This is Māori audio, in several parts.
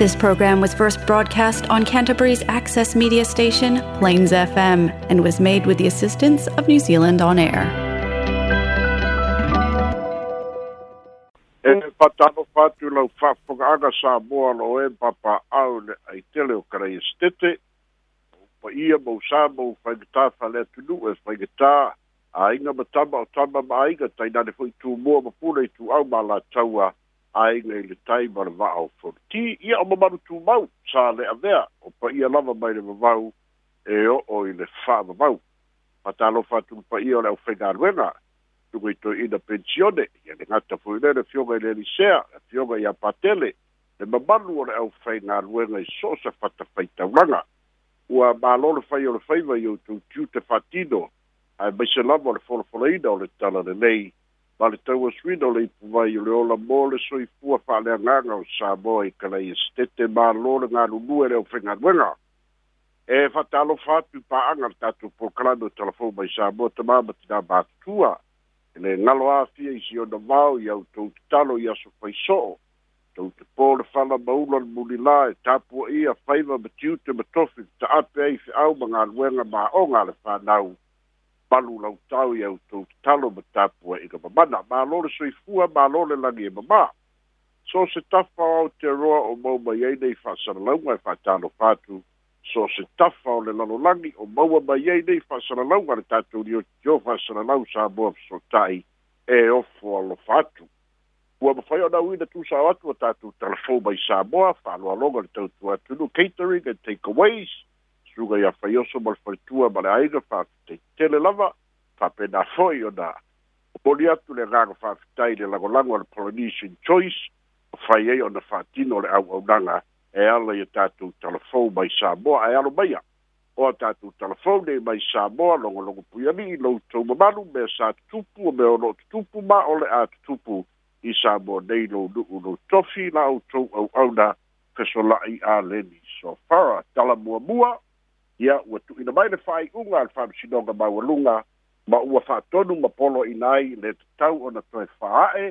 This program was first broadcast on Canterbury's access media station, Plains FM, and was made with the assistance of New Zealand On Air. E patano lau sa mua lo e papa au le ai tele o pa ia mou sa mou whaigata whale e whaigata, a inga matama o tama ma tainane tū mua tū au ma la taua, ai nei le tai mara va au for ti ia o mamaru tu mau sa le a o pa i lava mai le vavau e o o i le fa vavau pa ta lo fatu pa ia o le au fenga ruena tu i to i da pensione i ane ngata fu le le fioga i le lisea le fioga i a patele le mamaru o le au fenga ruena i so sa fata fai taulanga ua malo le fai o le faiva i o tu tiu te fatido ai mai se for o le folofoleida o le tala le nei ma le taua lei o le ipuvai o le ola mo le soifua fa'aleagaga o samoa i kalaia setete mālō le galulu e leo fegaluega e fa'ataalofa atu i pa'aga le tatou pokalame o talafou mai samoa tamā ma tinā e le galo afia i siona vao i autou tatalo i aso faiso'o tou te pō le fala maula le mulilā e tapua ia faiva ma tiute ma tofi ta'ape ai fe'au ma galuega ma'oga a le fanau palu lautau i autou tatalo ma tapua i ma mālo le fua mālo le langi e mamā so se tafa te roa o maumai ai nei fa'asalalauga e tano atu so se tafa o le langi o maua mai ai nei fa'asalalauga le tatou liotio fa'asalalau sa moa fesota'i e ofo alofa atu ua mafai ona uina tusao atu o tatou telefou mai sa moa fa'aloaloga le tautua atunu catering and takeaways suga ia faioso ma le faitua ma le aiga lava faapena fo'i ona moli atu le gaga faafetai le lagolago a choice o fai ai ona faatino o le auaunaga e ala ia tatou talafou mai samoa ae alo maia o tatou talafou nei mai samoa logologo pui ali'i loutou mamalu mea sa tutupu o mea o lo'o tutupu ma o le a tutupu i samoa nei lou nu'u lou tofi la outou au'auna fesola'i so. leni sofara talamuamua ia ua tu'uina mai le fa'ai'uga a le fa'amasinoga maualuga ma ua fa'atonu ma polo'ina ai le tatau ona toe fa'a'e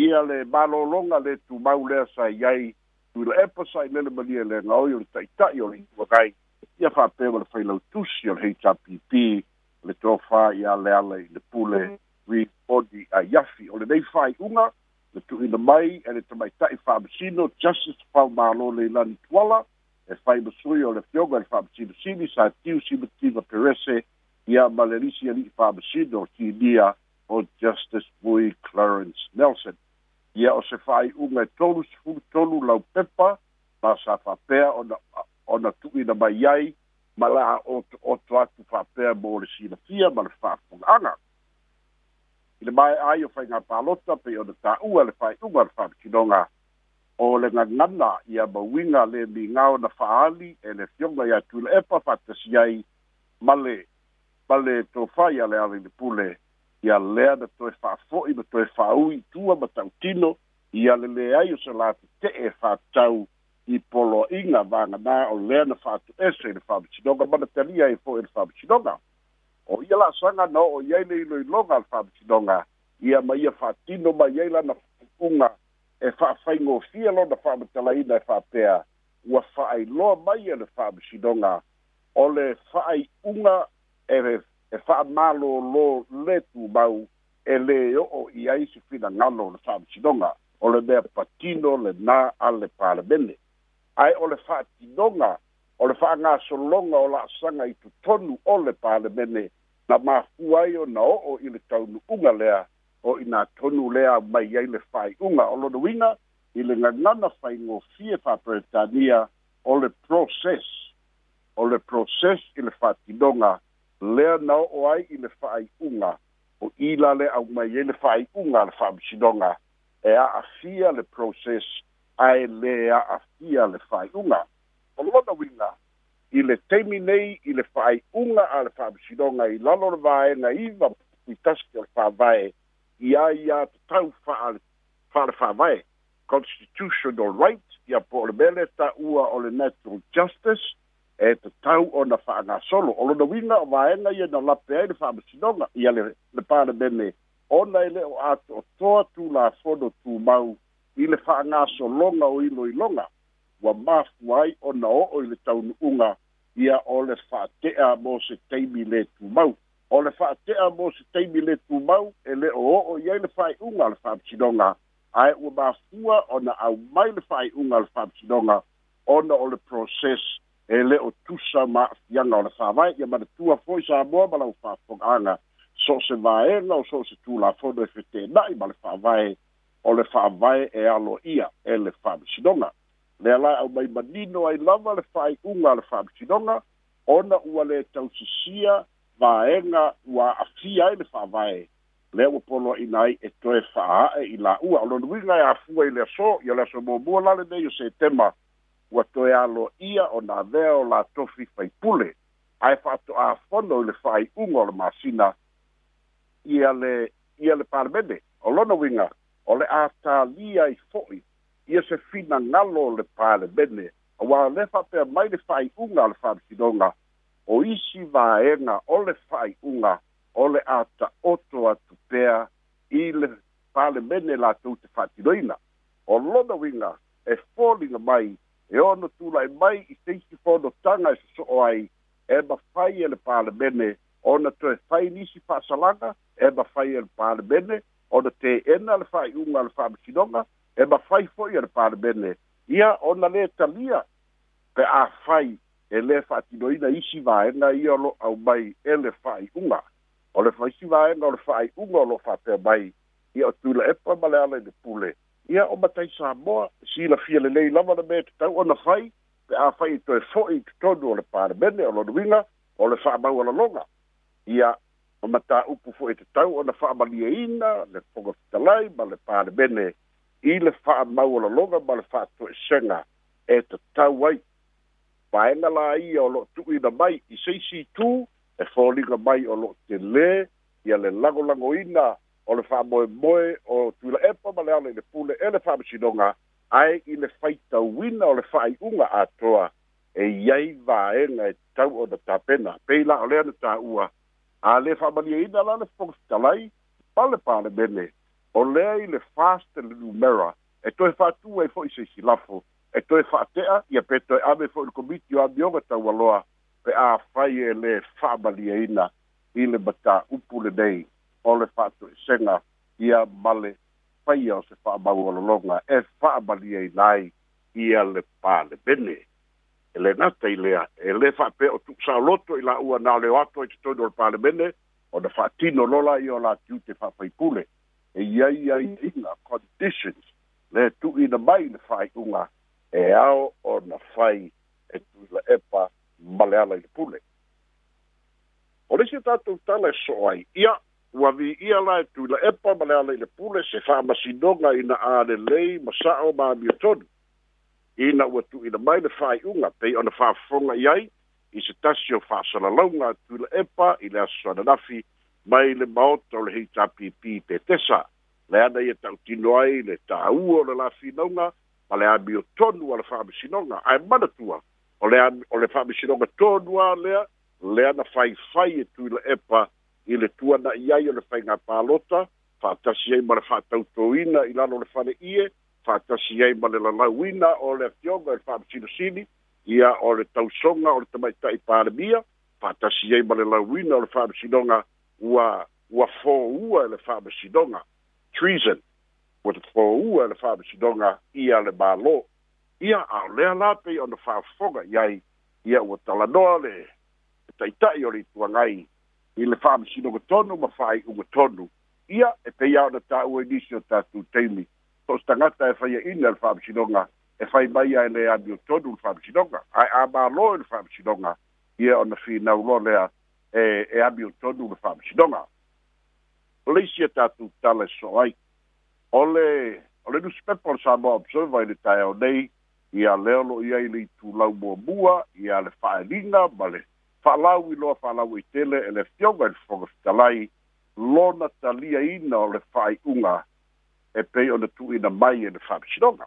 ia le malōloga le tumau lea sa iai tuila epa sa'ilele malie lega oi o le ta'ita'i o le ituagai ia fa'apega le failau tusi mm. o le hpp le tofā ia leala i le pule rebody aiafi o lenei fa'ai'uga le tu'uina mai e le tamaita'i fa'amasino justice faumālō le ilani tuala fai masui o le fioga le fa'amasilisili sa tiu simatiga perese ia ma le lisi ali'i fa'amasino o o justice bui clarence nelson ia o se fa'ai'uga e tolu sefulu tolu lau pepa ma sa fa'apea ona ona tu'uina mai ai ma la oto'oto atu fa'apea mo le silafia ma le fa'afoga'aga i le mae ai o faigā palota pei ona tā'ua le fa'ai'uga le fa'amakinoga o le ngana ia ma winga le mi ngao na faali e le fionga ia tula e pa fata si ai male male to fai ale ale ni pule ia lea na toi fafo i ma toi faui tua ma tau tino ia le le ai o se la te e fatau i polo inga vanga na o lea na fatu ese i le fabicinoga ma na talia i fo i le fabicinoga o ia la sanga no o iai le ilo ilonga al fabicinoga ia ma ia fatino ma iai la na fukunga e fa'afaigo fia lona fa'amatalaina e fa'apea ua fa'ailoa mai e le fa'amasinoga o le fa'ai'uga e e fa'amālōlō le tumau e lē e o'o i ai se finagano o le fa'amasinoga o le mea patino le nā a le palemene ae o le fa'atinoga o le fa'agasologa o la'asaga i totonu o le palemene na mafua ai ona o'o i le taunu'uga lea o ina tonu lea mai ai le fai'uga o lona uiga i le gagana fa fa'aperetania o le proses o le proses i le fatidonga lea na o ai i le fa'ai'uga o ila le mai ai le fa'ai'uga le fa'amasinoga e a'afia le proses ae lē a'afia le fa'ai'uga o lona uiga i le taimi nei i le fa'ai'uga a le fa'amasinoga i lalo le vaega iva puitasi o le fa'avae ia ia tau fa fa fa constitutional right ia po le mele ta ua o le natural justice e te tau o na whaanga solo. O lona winga o waenga i na lape ai le whaamasinonga i ale le pāre mene o nei le o ato o toa tū la fono tū mau i le whaanga so longa o ilo ilonga wa mafu ai o na o o i le taunu unga i a o le whaatea mo se teimi le tū mau. o le fa'atea mo se taimi le tumau e le o o'o i e ai le fa'ai'uga le fa'apitinoga ae ua mafua ona aumai le fa'ai'uga le fa'apitinoga ona o le proses e le o tusa ma'afiaga o le fa'avae ia manatua fo'i sa moa ma lau fa'afogaaga so o se vaega o so o se tulafono e fetena'i ma le fa'avae o le fa'avae e alo ia e le fa'amasinoga le ala aumai manino ai lava le fa'ai'uga le fa'amasinoga ona ua le tausisia vaega ua afia ai e le fa'avae lea ua poloa ina ai e la u i la'ua o lonuiga e afua i le aso ia le aso muamua lale nei o setema ua toe alo ia ona avea o latofi faipule ae fa'ato'āfono i le fa'ai'uga o le masina ia le ia le palemene o lona uiga o le atalia i fo'i ia se finagalo le palemene auā le fa'apea mai le fa'ai'uga o le o isi vaega o le fa'ai'uga o le a ta'oto atu pea i le palemene latou te fa'atiloina o lona uiga e foliga mai e ono tula'i mai i seisi fonotaga e soso'o ai e mafai e le palemene ona toe fai nisi fa'asalaga e mafai e le palemene ona teena le fa'ai'uga a le fa'amasinoga e mafai fo'i e le palemene ia ona lē talia pe a fai e le fa'atinoina isi vaega ia o lo'o au mai e le fa'ai'uga o le faisi vaega o le fa'ai'uga o lo'o fa'apea mai ia o tuila epa ma le ala i le pule ia o matai samoa silafia lelei lava le me tatau ona fai pe a fai i toe fo'i totonu o le palemene o lonuiga o le fa'amaualaloga ia o matā'upu fo'i tatau ona fa'amalieina le fogafitalai ma le palemene i le fa'amaualaloga ma le fa'ato'esega e tatau ai faega la ia o loo tu'uina mai i seisi tu e foliga mai o loo telē ia le lagolagoina o le fa'amoemoe o tuila epa ma le ala i le pule e le fa'amasinoga ae i le faitauina o le fa'ai'uga atoa e iai vaega e tau ona tapena pei la'o lea na tā'ua a lē fa'amalieina la le fofitalai pale palemene o lea i le fast le numera e toe fa'atū ai fo'i seisi lafo e toe whaatea ia pe toe ame fo'i komiti o amioga taualoa pe afai e lē fa'amaliaina i le matā'upu lenei o le fa'ato'esega ia ma faia o se fa'amaualologa e fa'amaliaina ai ia le palemene e lenā i lea e lē fa'apea o tu'usaoloto i la'ua na leo ato i totonu o le palemene ona fa'atino lola ia o latiu te fa'afaipule e iai ai inga conditions le tu'uina mai le fa'ai'uga e ao o na fai e tu epa male ala i pule. O lisi tātou tala e soai ia, ua ia la e tu epa male ala i le pule se wha masinonga i na ane lei masao ma mi tonu. I na ua tu i na mai le fai unga pei o na wha fonga ai, i se tasi o wha salalonga tu la epa i le aso ananafi mai le maota o le hei tāpipi pe tesa. Le ana i e tautinoai le tāua o le la finonga, ma le amio tonu a le fa'amasinoga ae manatua o le o le fa'amasinoga tonua lea lea na faifai e tuila epa i le tuana'i ai o le faigā palota fa'atasi ai ma le fa'atautoina i lalo le fale'ie fa'atasi ai ma le lalauina o le afioga i le fa'amasinosini ia o le tausoga o le tamaita'i palemia fa'atasi ai ma le lauina o le fa'amasinoga ua ua fōua e le fa'amasinoga treason ua te fōua le fa'amasinoga ia le mālō ia aolea la pei ona fa'afofoga i ai ia ua talanoa le taʻitaʻi o le ituagai i le fa'amasinoga tonu ma fa'aiʻuga tonu ia e peia ona tāua i nisi o tatou taimi so se tagata e faiaʻina le fa'amasinoga e fai mai ai le amio tonu le fa'amasinoga ae a mālō i e le fa'amasinoga ia ona finauloa lea e e amio tonu le fa'amasinoga o le isi e tatou tala e so ai ole ole nu spepo sa mo observa ile tai o nei ia leo lo tu i le tulau muamua ia le fa'aeliga ma le fa'alau i loa fa'alau i tele e le fioga i le fogafitalai lona taliaina o le fa'ai'uga e pei tu ina mai e le fa'amasinoga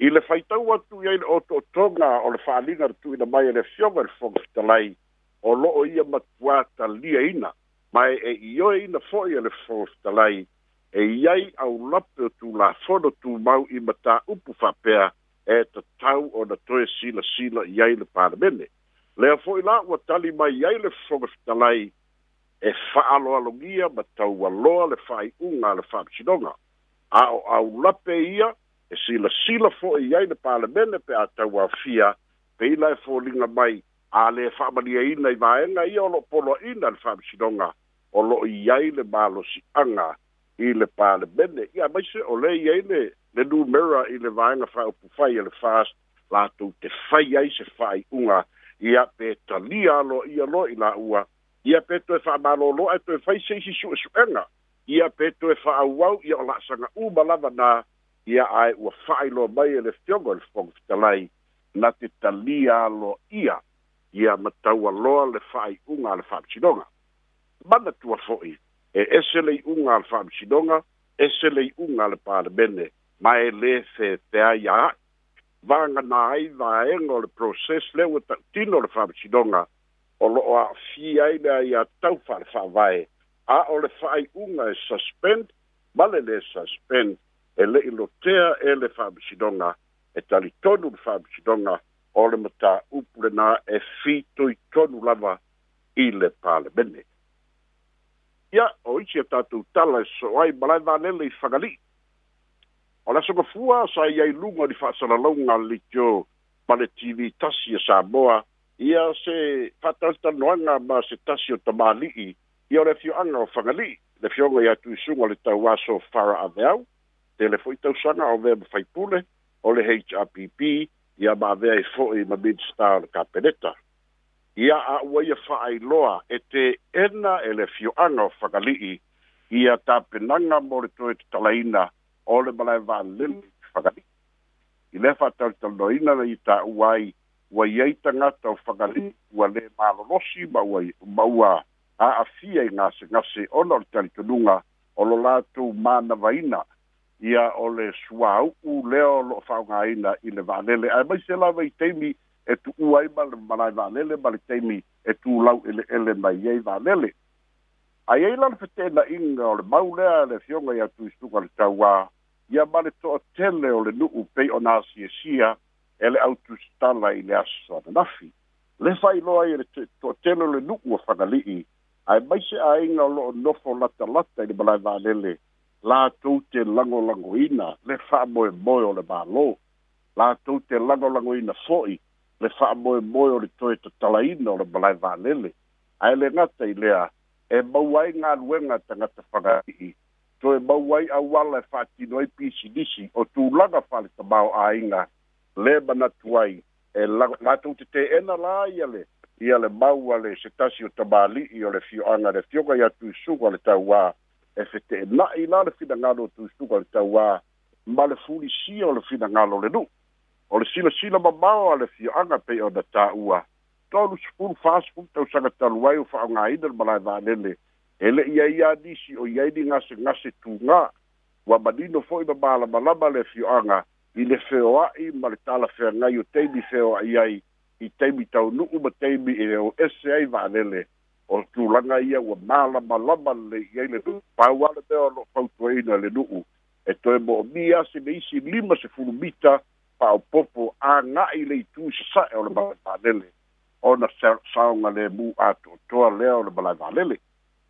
i le faitau atu iai le o to'otoga o le fa'aliga le ina mai e le fioga i le o lo'o ia lia ina ma e e'ioe ina fo'i e le talai e iai au lape o tu la fono tu mau i mata upu whapea e ta tau o na toe sila sila iai le paramene. Lea fo'i la ua tali mai iai le fonga fitalai e whaalo alongia ma tau aloa le whai unga le whapsinonga. A o au lape ia e sila sila fo'i iai le paramene pe a tau a fia pe ila e fo'linga mai a le e ina i maenga ia o lo polo ina le whapsinonga o lo iai le malo si anga i le palemene ia mai se ole lei ai le le numera i le vaega faaupufai a le fast latou te fai ai se faaiʻuga ia pe talia lo ia loa i laʻua ia pe toe faamālōloa e toe fai seisi suʻesuʻega ia pe toe faauau ia o laasagaʻuma lava nā ia ae ua faailoa mai e le fioga i te lai na te talia aloa ia ia lo le faaiʻuga a le faapitinoga manatua foʻi Eh, e ese le unga al fam sidonga bene ma e le se te aya vanga na ai va engol process le uta tino le fam o lo a fi ai da ya tau far fa vai a o le fai unga e suspend ma le suspend e le ilo tea ele le fam sidonga e tali tonu le fam o le mata upule na e fi tui tonu lava i pale bene. ya o iti a tatou tala e soai ma lae vanele i fagali'i o le asogafua sa ia i luga o li fa'asalalauga likio ma le tv tasi e samoa ia se fa'atalitanoaga ma se tasi o tamāli'i ia o le afioaga o fagali'i le fioga iā tuisuga o le tau aso fara aveau tele fo'i tausaga o vea ma faipule o le hrpp ia ma avea e fo'i ma midstar o le kapeneta ia a ua ia fa'ailoa e te ena e le o fakali'i ia tapenaga mo le toe tatalaina o le malae valele fakali'i mm. i le fa'atalitalanoina la ia ta'ua ai ua iai tagata o fakali'i mm. ua lē malolosi ma ua ma ua a'afia i gasegase ona o le talitonuga o lo latou manavaina ia o le suāu'u lea o lo'o fa'aogāina i le valele ae mai se lava i teimi e tu'u ai ma le malai valele ma le taimi e ele ele mai ai valele aiai la le fete'ena'iga o le mau lea le fioga iā tuisuga le tauā ia ma le to'atele o le nu'u pei ona asiasia e le autusitala i le aso ananafi le fa'ailoa ai le to'atele o le nu'u a fagali'i ae maise inga o lo'o nofo lata i le malae valele latou te lango lango ina, le fa'amoemoe o le la latou te lango lango ina fo'i le fa mo mo o le toi to talaina o le balai vanele ai le ngata i lea e mauai ngā ruenga ta ngata whakaihi to e mauai a wala e whaati noi pisi nisi o tū langa whale ta mau a inga le mana tuai e lātou te te ena la ia le ia le mau le se tasi o tamali i o le fio anga le fioga i atu suga le tau e se te na i na le fina ngalo tu suga le tau wā ma le fulisi o le fina ngalo le nuu o le silasila mamao a le fioaga pei ona tāua tolu sepulu fasepulu tausaga talu ai o fa'aogāina le malae valele e le'i ai iā nisi o iai ni gasegase tugā ua manino fo'i ma mamalamalama le fioaga i le feoa'i ma le talafeagai o taimi feoa'i ai i taimi taunu'u ma taimi e o ese ai valele o tulaga ia ua malamalama le'i ai le nu'u pauale mea o lo'o fautuaina le nu'u e toe mo'omia se me isi lima sefulu mita Pao ana'i le itusa'e o le malaevalele ona saoga lemu atoatoa lea o le malaevalele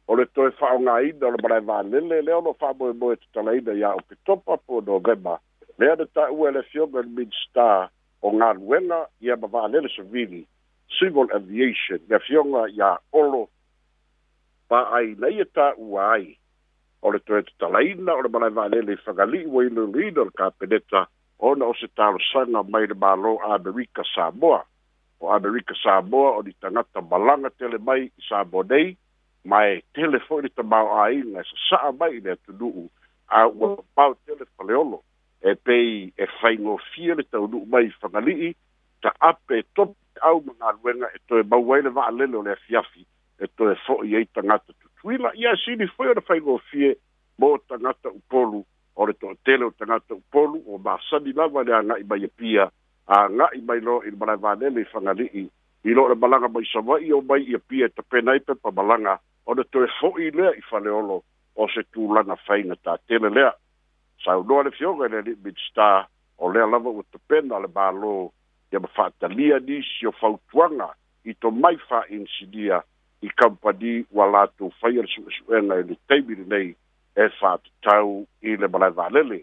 o le toe fa'aogāina o le malaevalele lea o lo'o fa'amoemoe tatalaina iā o ya po novema lea le ta e le fioga le minstar o galuega ia civil aviation ia fioga iā olo fa'aina ia e ta'ua ai o le toe tatalaina o le malaevalele i ua ona o se talosaga mai le mālō amerika samoa o amerika samoa o ni tagata malaga tele mai i samoa nei mae tele foʻi le tamaoāiga e sasaʻa mai i le atunuu a ua papao tele faleolo e pei e faigofia le taunuu mai i fagalii ta ape e topi au magaluega e toe mau ai le vaalele o le afiafi e toe foʻi ai tagata tutuila ia sili foʻi ona faigofie mo tagata upolu o le toʻatele o tagata upolu o masani lava le aga'i mai e pia aga'i mai lo i le malaevalele i fagali'i i lo le malaga mai sava'i o mai ia e pia e tapena ai pepa o le toe fo'i lea i faleolo o se tulaga faiga tatele lea saunoa le fioga i e le ali'i midstar o lea lava ua tapena le mālō ia ma fa'atalia nisi o fautuaga i tomai fa'insinia i kampani ua latou faia le su'esu'ega i e le taimi lenei e fatatau i le malaiva lele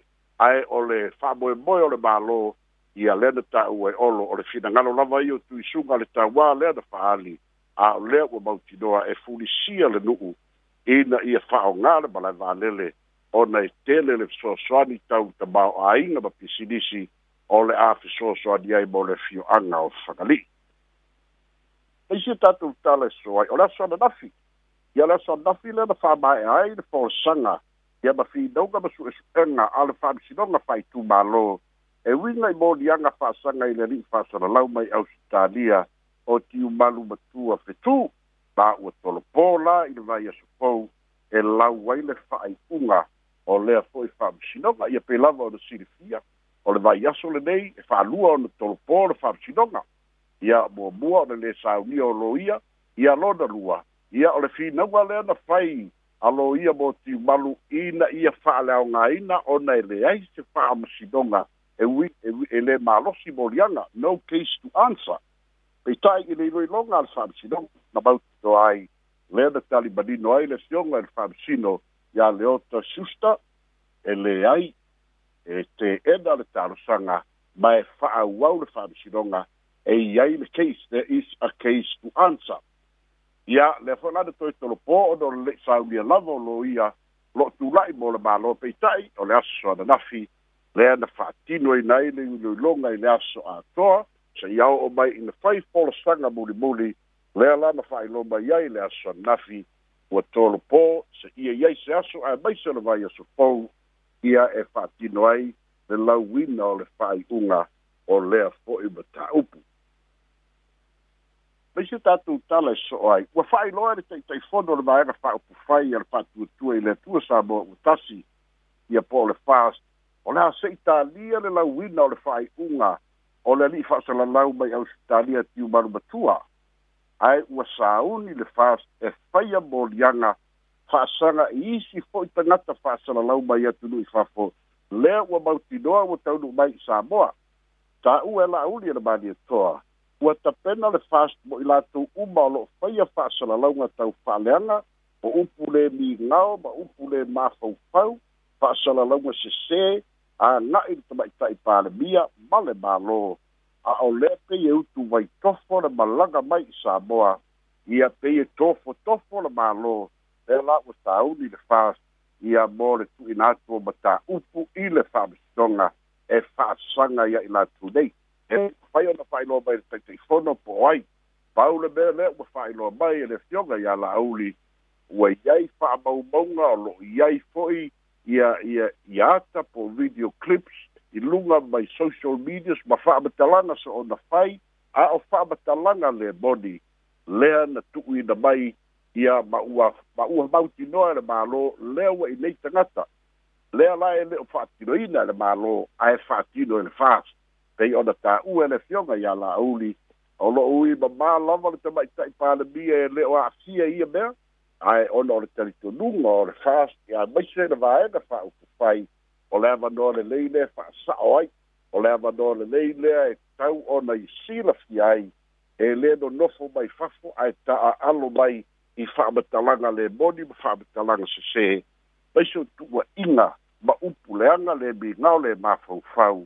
ae o le fa'amoemoe o le mālō ia lea na ta'u e olo o le finagalo lava i o tuisuga le tauā lea na fa'ali a o lea ua mautinoa e fulisia le nu'u ina ia fa'aogā le malaiva lele ona e tele le fesoasoani tau tamao'āiga ma pisilisi o le a fesoasoani ai mo le fio'aga o fagali'i eisi tatou tala e so o le aso ananafi ia la sanafi le na faamae'ai le folosaga ia ma finauga ma su'esu'ega a le fa'amasinoga fa'aitumālō e uiga i moliaga fa'asaga i le ali'i fa'asalalau mai ausitalia o tiumalu matua fetū la ua tolopō la i le vaiasopou e lau ai le fa'ai'uga o lea fo'i fa'amasinoga ia pe lava o le silifia o le vaiaso lenei e fa'alua ona tolopō o le fa'amasinoga ia muamua o le lē saunia o loia ia lona lua ia o le finaua lea na fai alo ia mo timalu'ina ia fa'aleaogāina ona e leai se fa'amasinoga e ui e lē malosi moliaga no case to answer peita'i i le iloiloga a le fa'amasinoga na mautito ai lea na talimanino ai le sioga e le fa'amasino iā leota susta e leai e te'ena le talosaga ma e fa'auau le fa'amasinoga e iai le case there is a case to answer ia le foi la le toetolopō ona o le leʻi saunia lava o lo ia lo'o mo le mālo peita'i o le aso soananafi lea na fa'atino aina ai le iloiloga i le aso atoa saia o mai ina fai folosaga mulimuli le ala na fa'ailo mai ai le aso soananafi ua tolopō se'ia i ai se aso ae mai se lavai aso po ia e fa'atino ai le lauina o le fa'ai'uga o lea fo'i ma ta'upu Mas se tātou tala so ai. Ua whai loa re tei tei whono le maera wha upu whai ar wha tua tua i le o sa mo utasi i a po le fast. O le hase i tālia le lau wina o le whai unga o le li wha salalau mai au si tālia batua. Aí, o Ai ua sauni le fast e whaia mo lianga e se foi fo i tangata wha salalau mai atunu i whafo. Lea ua mautinoa ua taunu mai i Samoa. Tā ua e e toa ua tapena le faspo i latou uma o lo'o faia fa'asalalauga tau fa'aleaga o upu lē migao ma upu lē mafaufau fa'asalalauga sesē aga'i le tama'ita'i palemia ma le mālō a o lea pei e utu vaitofo le malaga mai i samoa ia pei e tofotofo le mālō e la ua tāuni le fast ia mo le tu'ina atu o matā'upu i le fa'amasitoga e fa'asaga ia i latou nei e fai ona whaeloa mai le taitaifono po ai paula mea lea ua whaeloa mai e le fioga iā lauli ua iai fa'amaumauga o lo'o iai fo'i ia ia ia ata po video clips i luga mai social medias ma fa'amatalaga so ona fai a o fa'amatalaga le moni lea na tu'uina mai ia ma ua ma ua mautinoa e le mālō lea ua i nei tagata lea la e le'o fa'atinoina e le mālō ae fa'atino e le fast pei ona tā'ua le fioga iā la'uli o lo'u i mamā lava le tamaʻitaʻi palemia e leo a'afia ia mea ae ona o le talitonuga o le fast ia maise le vaega fa'aupufai o le avanoa lelei lea fa'asa'o ai o le avanoa lelei lea e tau ona i silafi ai e lē nonofo mai fafo ae ta'aalo mai i fa'amatalaga le moni ma fa'amatalaga sesē ma upu leaga le migao le mafaufau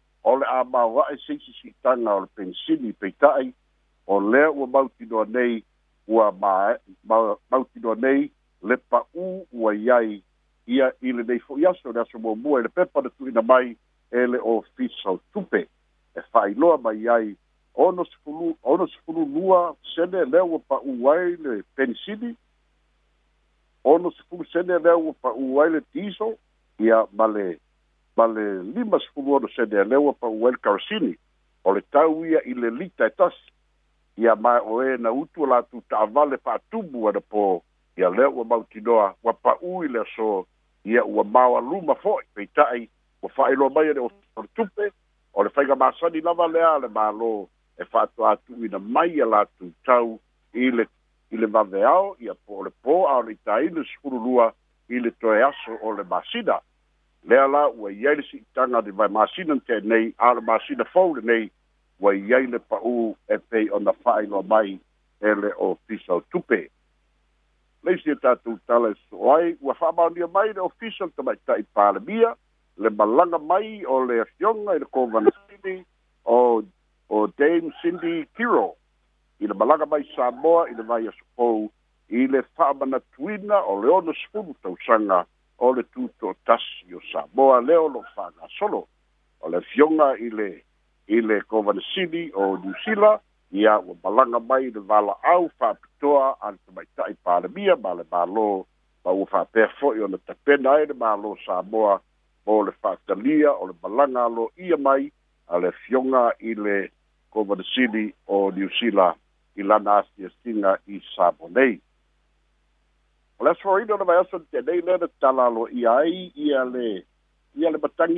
o le a mauaʻe tanga o le pensili peitaʻi o lea ua mautinoa nei ua ma mautinoa nei le pa'ū ua iai ia i lenei fo'i aso o le aso muamua i le pepa na tu'uina mai e le official tupe e fa'ailoa mai ai ono sefulu ono sefulu lua sene lea ua pa'ū ai le pensili ono sefulu sene lea ua pa'ū ai le tiso ia ma vale lima sfulu ono sede a lewa pa uel karsini o le tau ia i le lita e tas ia mai o e na utu la tu ta vale pa tubu ada po ia lewa mautinoa wa pa ui le so ia ua mawa luma foi pei tai wa fai lo mai ane o tupe o le faiga masani lava lea le malo e fatu atu ina mai a la tu tau i le i le vaveao ia po le po a o le itaina sfulu lua i le toe aso o le masina lea la ua iai le siʻitaga le vaemasina tenei ala masina fou lenei ua iai le pa'ū e pei ona fa'ailoa mai ele o ofisa tupe leisi e tatou tala e so'o ai ua fa'amaonia mai le ofisa le tamaita'i palemia le malaga mai o le afioga i le kovanasini o o dame cindy kiro i le malaga mai samoa i le vai asopou i le fa'amanatuina o le ono sefulu tausaga o le tuto tasi o Samoa leo lo solo, o le fionga i le i le kovanesili o New Zealand ia o balanga mai le vala au whapitoa a le tamaitai pāremia ma le mālo ma ua whapea fo'i o le tapena ai le mālo Samoa mo le whakalia o le malanga alo ia mai a le fionga i le kovanesili o New sila, i lana asiasinga i Samoa o le asoaina ona vaeaso le tenei le talalo ia ai iale, le ia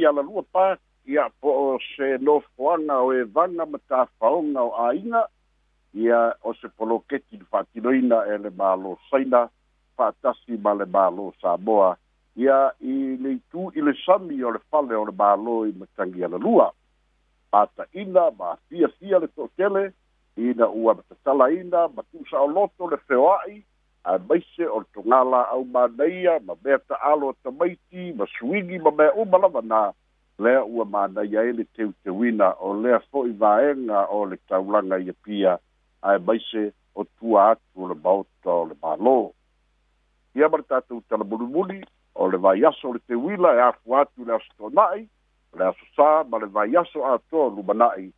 ala lua pa ia po o se nofoaga o e vaga ma tafaoga o aiga ia o se poloketi le faatinoina e le mālō saina fa'atasi ma le mālō samoa ia i le itu i le sami o le fale o le mālō i matagi ala lua pataʻina ma fiafia le to'atele ina ua matatalaina ma loto le feoa'i a maise o tongala au mānaia, ma mea ta alo ta maiti, ma suigi, ma mea umalama nā, lea ua mānaia e le teu te wina, o lea fo i vaenga o le taulanga i pia, a maise o tua atu le bauta o le malo. Ia mara tātou tala murumuni, o le vai aso le te wila e afu atu le asto nai, le aso sā, ma le vai aso ato lumanai,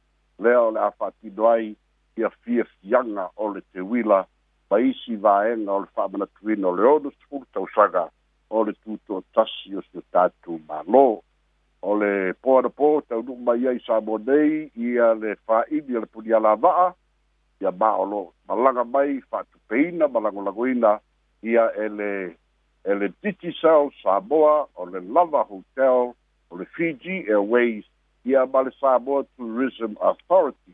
lea o le afatidoai, ia fia fianga o le te wila, paisi vaega o le fa'amanatuina o le ono tufulutausaga o le tuto'atasi o se tatou mālō o le poanapō taunu'u mai ai sa mo nei ia le fa'aili o le pulialava'a ia maolo malaga mai fa'atupeina malagolagoina ia e le e le titisau samoa o le lava hotel o le fiji airways ia ma le samoa tourism authority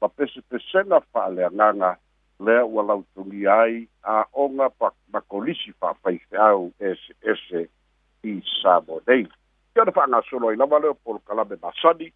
ma nganga le lea ua lautugia ai a a'oga ma kolisi fa fa'apaifeau eseese i samonei i ona fa'agasolo ai lava leo polokalame masani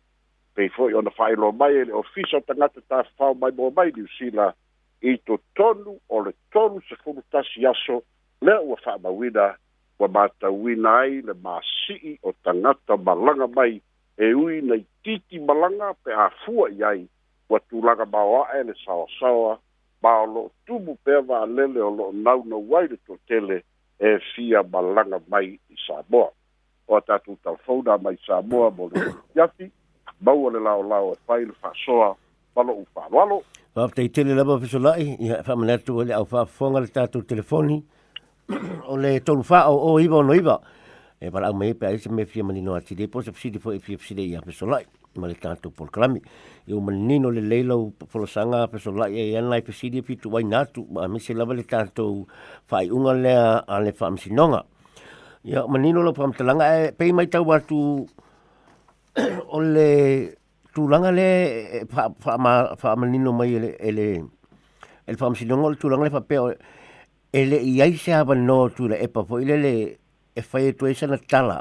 pei fo'i ona lo mai le ofisa o tagata tafafao mai mo mai sila i tonu o le tolu sefulu tasi aso lea ua fa'amauina ua matauina ai le masi'i o tanga tagata malaga mai e ui nei titi malanga pe afua i ai ua tulaga maoa'e le saoasaoa ma o lo'o tumu pea va'alele o lo'o naunau ai le tuatele e fia malaga mai i samoa oa a tatou talafona mai samoa mo le iafi maua le laolao e fai le fa'asoa ma lo'u fa'aloalo faafetaitele lava fesola'i ia fa'amane atu e le ʻaufa'afofoga le tatou telefoni o le tolufa'o o iva ono iva e valaau mai e pe aise e me fia manino atili po se fesili fo'i fia e fesile ia fesola'i ma le tātou polokalami. I o manino le leilau polosanga pesola ia e ian lai pesidi pitu wai nātu ma amise lava le tātou whaiunga lea a le whaamisinonga. Ia manino lo pamtalanga e pei mai tau atu o le tūlanga e, le whaamanino mai ele ele ele whaamisinonga le tūlanga e le whapea ele iai se hawa no tūra e papo ile le e whai e tuesa na tala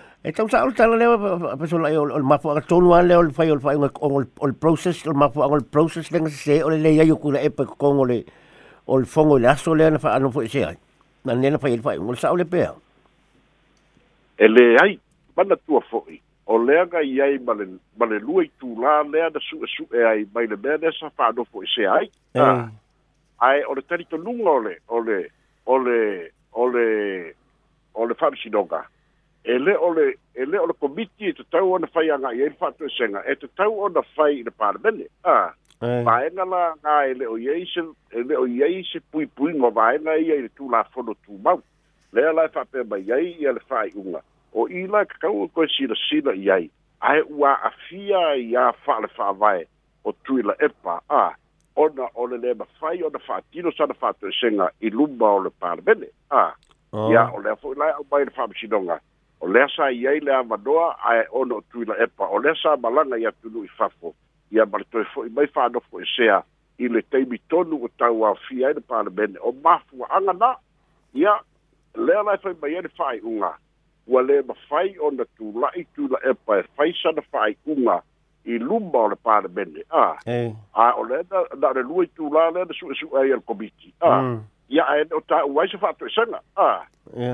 E eh, tau sa ol tala lewa pa o lai ol mafu a tonu an lewa ol fai ol fai ol process ol mafu o ol process lenga se ol le ia yoku e pa kong ol ol fongo le aso le na fa anu se ai na nena fai ol fai ol sa ol pe e le ai mana tua foi. Eh. o le aga i ai male male lui tu la le da su eh, su e ai mai le bene sa fa anu fo se ai ai o le o le lunga ole ole ole ole ole fa sinoga ele ole ele ole komiti te tau ona fai anga i e fatu senga e te tau ona fai i te parlamente a vai na la na ele o yeisen ele o yeise pui pui mo vai na i e tu la fono tu mau le la fa pe ba yai i le fai unga o i la ka u ko si la si la yai ai ua afia i a fa le fa vai o tu la e pa a ona ole le ba fai ona fa tino sa na fatu senga i lumba o le parlamente a ya ole fo la o ba i le fa o lea sa i ai le avanoa ae ono o tuila epa o lea sa malaga ia tunuu i fafo ia ma le toe fo'i mai fa'anofo esea i le taimi tonu o tau afia ai le palemene o mafuaaga na ia lea lae fai mai ai le fa'ai'uga ua lē mafai ona tula'i tuila epa e faisana fa'ai'uga i luma o le palemene a a o lea na na o le lua i tulā lea na su'esu'e ai ale komiti a mm ia e o ta uai se fatu e sanga a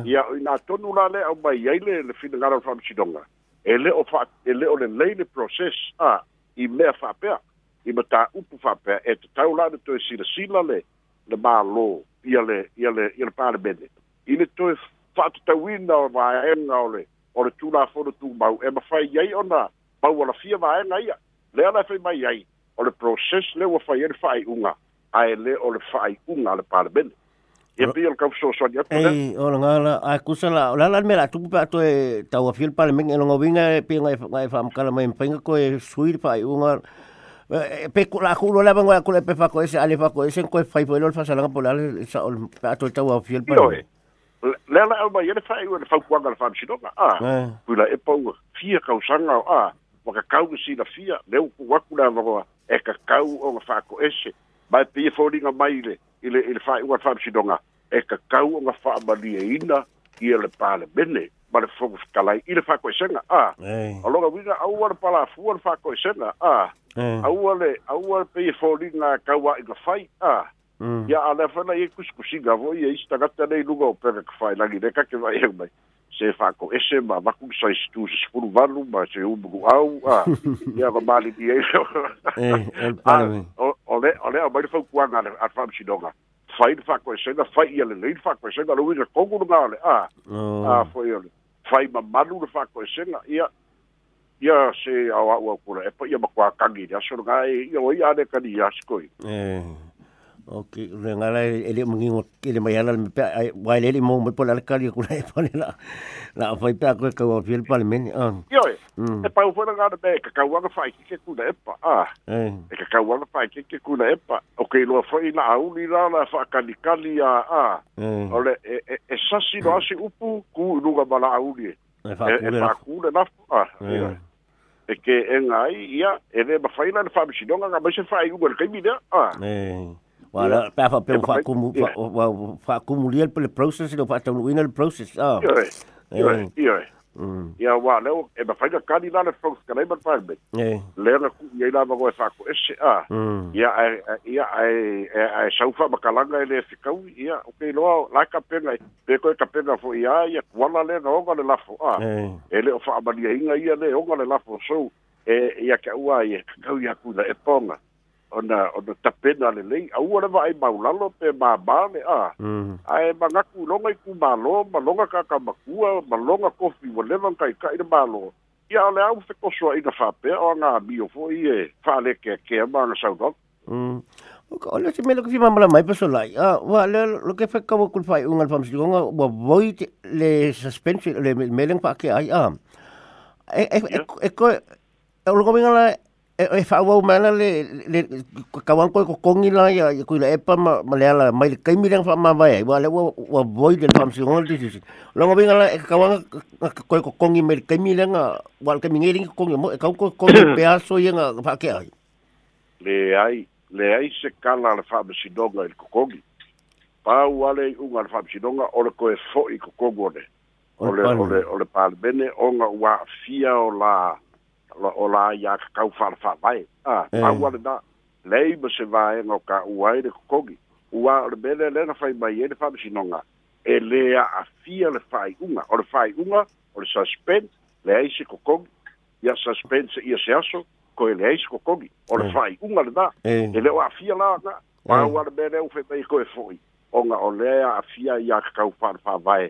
ia o ina tonu la le au mai ai le le fina ngara fam chidonga ele o fa ele o le lei le proses a i mea fa pea i ma ta upu fa pea e te tau la de toi sila sila le le ma lo ia le ia le ia le pare bede i ne toi fatu ta wina o va e nga o le o le tula fono tu mau e ma fai iei o na pau ala fia va e nga ia le ala fai e mai iei o le proses le wa fai e le fai unga ae le o le fa'aiʻuga a le palemene Ia pi al kau so so dia. Ei, o nga la eh, a kusa la la la mera tu pa to e tau fiel pa men no vinga eh, pi nga eh, nga fa am kala men penga ko e suir pa u nga pe ku la ku la nga ku le pe fa ko ese ale fa ko ese ko fa po lo fa sala po la sa ol pa to tau fiel pa. Le la ba ye fa u fa ku nga fa si do ka. Ah. Ku ah. pues la e pa u fia kau sanga a. Wa ka kau si la fia le ku wa ku la va e ka kau o fa ko ese. mai pe folding mai le, ile ile i wa whae ua whamsidonga, e ka kau fa ngā wha malie ina, i le pāle bene, ma le fōku whakalai, i le whae koe senga, a, a longa wina, au ala pala fua le whae koe senga, a, au ale, au ale pia fōringa kau a i ngā whai, a, ya mm. ala fana ye kus kusiga vo ye ista gata nei luga o pere ka fai lagi reka ke wa hei mai se whako ese ma maku sa istu se sepuru vanu ma se umbu au a ya ba mali di eiso e el pala ole ole o bairu fuku anga le atfa mshi donga fai fa ko se na fai ya le le fa ko se na lu ina kongu na le a a foi ole fai ma malu le fa ko se na ya ia se a wa wa kula e pa ia ma kwa kangi ya so nga e ia o de kadi ya skoi eh Ok, renga la ele mungi ngot ele mai ala me pa wai ele mo mo pola kali ku la pola la la foi pa ku e ka wa fil pal men ah yo e pa fo nga de ka ka wa ka fai ki ku la pa ah e ka ka wa ka fai ki ku la pa ok lo foi la au ni la la fa kali kali a ah ole e e, e sa si lo si upu ku lu ga bala au ni e fa ku le na ah e ke en ai ia e de ba fai la fa mi si nga ba se fai u ka mi da ah eh wala pa fa pe fa kumu fa fa kumu liel pe le process lo fa ta no winel process eh. e ah yo yo ya wa le e ba fa ga ka di lana fox ka le ba fa be le na ku ye la ba go fa ko ese ah ya ya ai ai sa fa ba kalanga le se ka u ya o ke lo la ka pe na pe ko ka pe na fo ya ya wala le no ga le la fo ah e le fa ba di inga ya le o ga le la fo so e ya ka u ai ka u ya ku da e ponga ona ona tapena le lei au ora vai maulalo pe ma ba le a ai ma na ku longa ku ma lo ma longa ka ka ma ku ma longa ko fi wo levan kai ka i ma lo ia le au se ko so i ga fa pe o na bi o fo i fa le ke ke ma na sa dok mm o ka ona te melo ku fi ma ma mai pe so lai a wa le lo ke fa ka wo ku fai un alfam si longa wo voi le suspension le meleng pa ke ai a e e e ko e lo ko mi e fa e wa ma la le le ka wan ko ko ngi la ya ko la e pa ma ma la la mai ka mi ran fa ma ba ya wa le wa wa boy de fam si hol dis lo ngi la e ka wan ko ko ko ngi mai ka mi ran a wa ka mi ngi ko ngi mo ka ko ko pe a so ye nga fa ke ai le ai le ai se ka la fa ba si do ga ko ko ngi pa wa le u nga fa si do o ko e fo i ko ko ngi o le o le o le pa bene o nga wa fia o la la o la ya ka eh. ka fa fa bai a a wa da lei mo se va e no ka u ai de kogi u a le bele le na fai bai e de fa si no nga e le a a fi a le fai unga o le fai unga o le suspend le ai se kokogi ya suspend se ia se aso ko e le ai se kokogi o le fai eh. unga le da eh. e le o a fi a la na a wa le bele u fe tai ko e foi onga o le a a fi a ya ka ka fa fa bai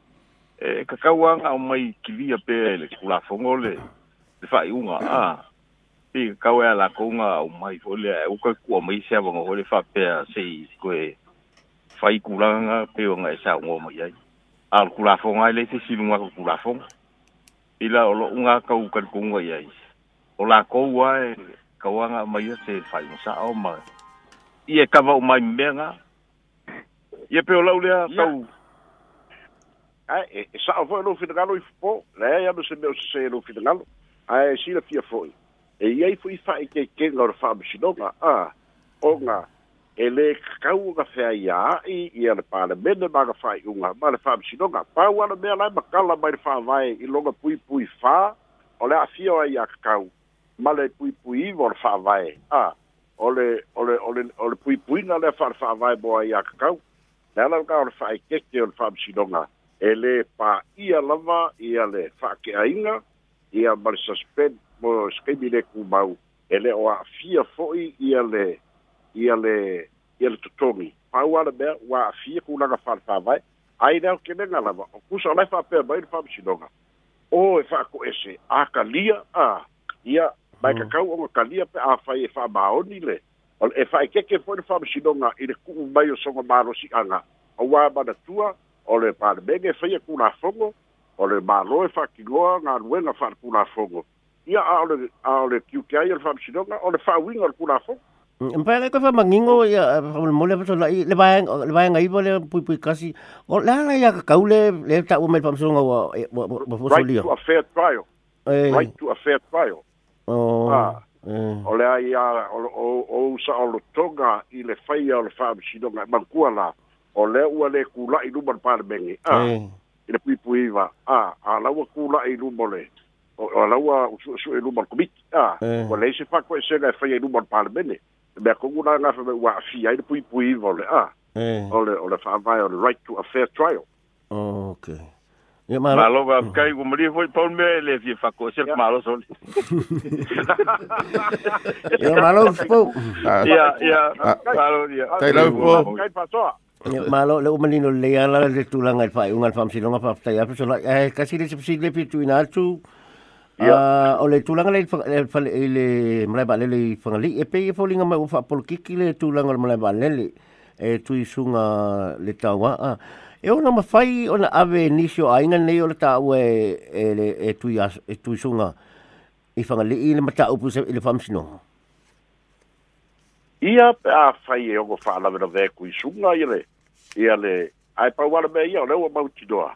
E, e kakauanga o mai kilia pe le kula fongole le fai unga a ah. i kakau e ala kounga o mai fole e uka kua mai se wanga hole fa pe a se i koe fai kulanga pe wanga e sa ungo mai ai al kula fonga e le te silunga ko kula fonga i la olo unga ka uka kunga i ai o la koua e kauanga o mai se fai unsa o mai i e kava o mai mbenga i e pe o lau lea kau yeah. ae e, e o foʻi lou finagalo i fopō leai anu se mea o sesē lou finagalo ae sila fia foʻi e iai foʻi faʻekekega o le fa'amasinoga a oga e lē kakau aga feaia a'i ia le palemene maga fa'aiʻuga ma le fa'amasinoga pau ana mea lae makala mai le fa'avae i loga puipui fā o le a'afia o ai iā ah, kakau ma le puipui iva o le fa'avae a o le o le o le o le puipuiga lea fa'alefaavae mo ai iā kakau le ala ka o le fa'aekeke o le fa'amasinoga e lē pāia lava ia le fa'ake'aiga ia ma le suspend mo skaibileku mau e lē o a'afia fo'i ia le ia le ia le totogi paua le mea ua a'afia kulaga fa'alefāvae ai le aokelega lava o kusa o lai fa'apea mai le fa'amasinoga o e fa'ako'ese akalia a ia mae kakau mm. oga kalia pe afai e fa'amaoni le e fa'aikeke fo'i le fa'amasinoga i le ku'u mai o soga malosi'aga auā manatua o le palemege faia kulafogo o le mālo e faakiloa galuega faalekulafogo ia a ole a ole kiuke ai ole faamasinoga o le faauiga o mm, mm, le kulafogo Mpa eh, le kofa mangingo ya ole mole pa sola le ba le ba ngai bole pui pui kasi o la la ya ka le le ta o mel pamsonga wa eh, wa fo right to a fair trial eh. right to a fair trial oh o ah. Ole ai ah, o o sa o toga i le fai o le fa sidonga mankua la o le ua le kula'i luma le palemege a i le puipuiva a a laua kula'i luma le a laua usuʻesuʻe luma le komiti a ua lei se fakoʻesega e faia i luma le palemene mea kou lagafa me ua a'afia ai le puipuiva o le a o le o le fa'avae o le right to a fair trial okay Malova kai go mali foi pon me e le fi fa ko se malo so. Ya malo fo. Ya ya malo ya. Kai lo fo. Kai pa Malo le umanino le ala le tulanga il fai unga fam silonga fa ftai apa so eh kasi le sipsi le pitu ina tu ah o le tulanga le le mlai ba e, le le fangali e pe e folinga mai ufa pol kiki le tulanga mlai ba le le e tu isunga le tawa e ona mafai ona ave nisio ainga nei o le tawa e le e tu e tu e, e isunga i fangali le mata upu le fam silonga ia a fai e ogo fa lavera ve ku isunga ile ia le ai pa wala be ia le o mau ti doa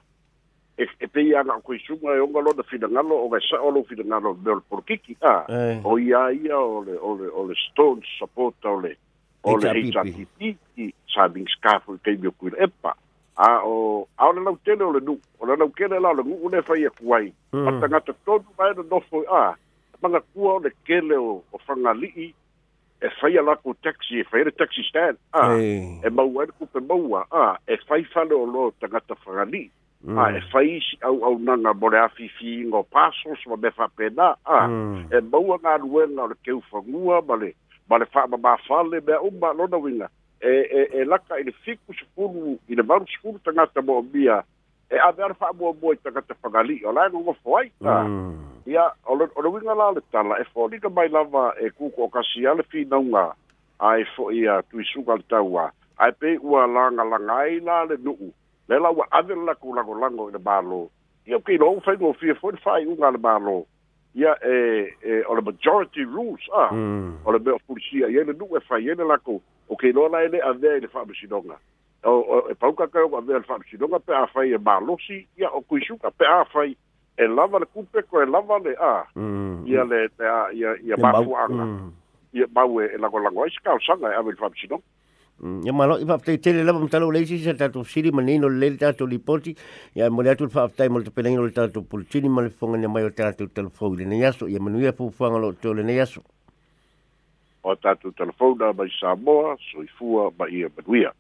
e e pe ia ku isunga e ogo lo da fina ngalo o ga sa o lo fina ngalo be o por kiki eh. o ia ia o le stone support o le o le ita ti ti ti sa bin skafu te bi e pa a o a o le lau tele o le nu o le lau kele la o le ngu une fai e kuai patanga hmm. te tonu mai no fo a manga kua o le kele o o fanga i e fai ala ko taxi e fai le taxi stand ah hey. e mau ai ko pe mau ah e fai fale o lo ta gata ah mm. e fai si au au nanga bore a fifi ngo paso so me fa pena ah mm. e mau nga ruenga o le keu fangua ma le ma ma ma fale me lona winga e e e laka i le fiku sikuru i le maru sikuru ta gata mo bia e a ver fa mo mo ta gata fagani o la e ngongo ia o le uiga la le tala e foliga mai lava e kuko o kasi a le finauga ae fo'i a tuisuga le taua ae pei ua lagalaga ai la le nu'u le la ua ave le lako lagolago i le mālō ia keiloou faigofia foi le fa'aiʻuga a le mālō ia e e o le majority rules a mm. o le mea o polisia iai le nu'u e fai ai le lako o keiloa la e le avea i le fa'amasinoga o e pauka kai o avea le fa'amasinoga pe afai e mālosi ia o kuisuga pe afai e lava le kupe ko e lava le a mm. ia le te a ia ia mafuaga mm. ia mau e, e lagolago ai se kaosaga e ave le faapasinoga mm, ia malo i faapetaitele lava matalau le isi sa tatou sili ma leino lelei le tatou lipoti ia mo le atu le faafetai mo le tapeleino le tatou politini ma le fogania mai o tatou telefou i lenei aso ia manuia fuafuaga loo teo lenei aso o tatou telefona mai samoa soifua ma ia manuia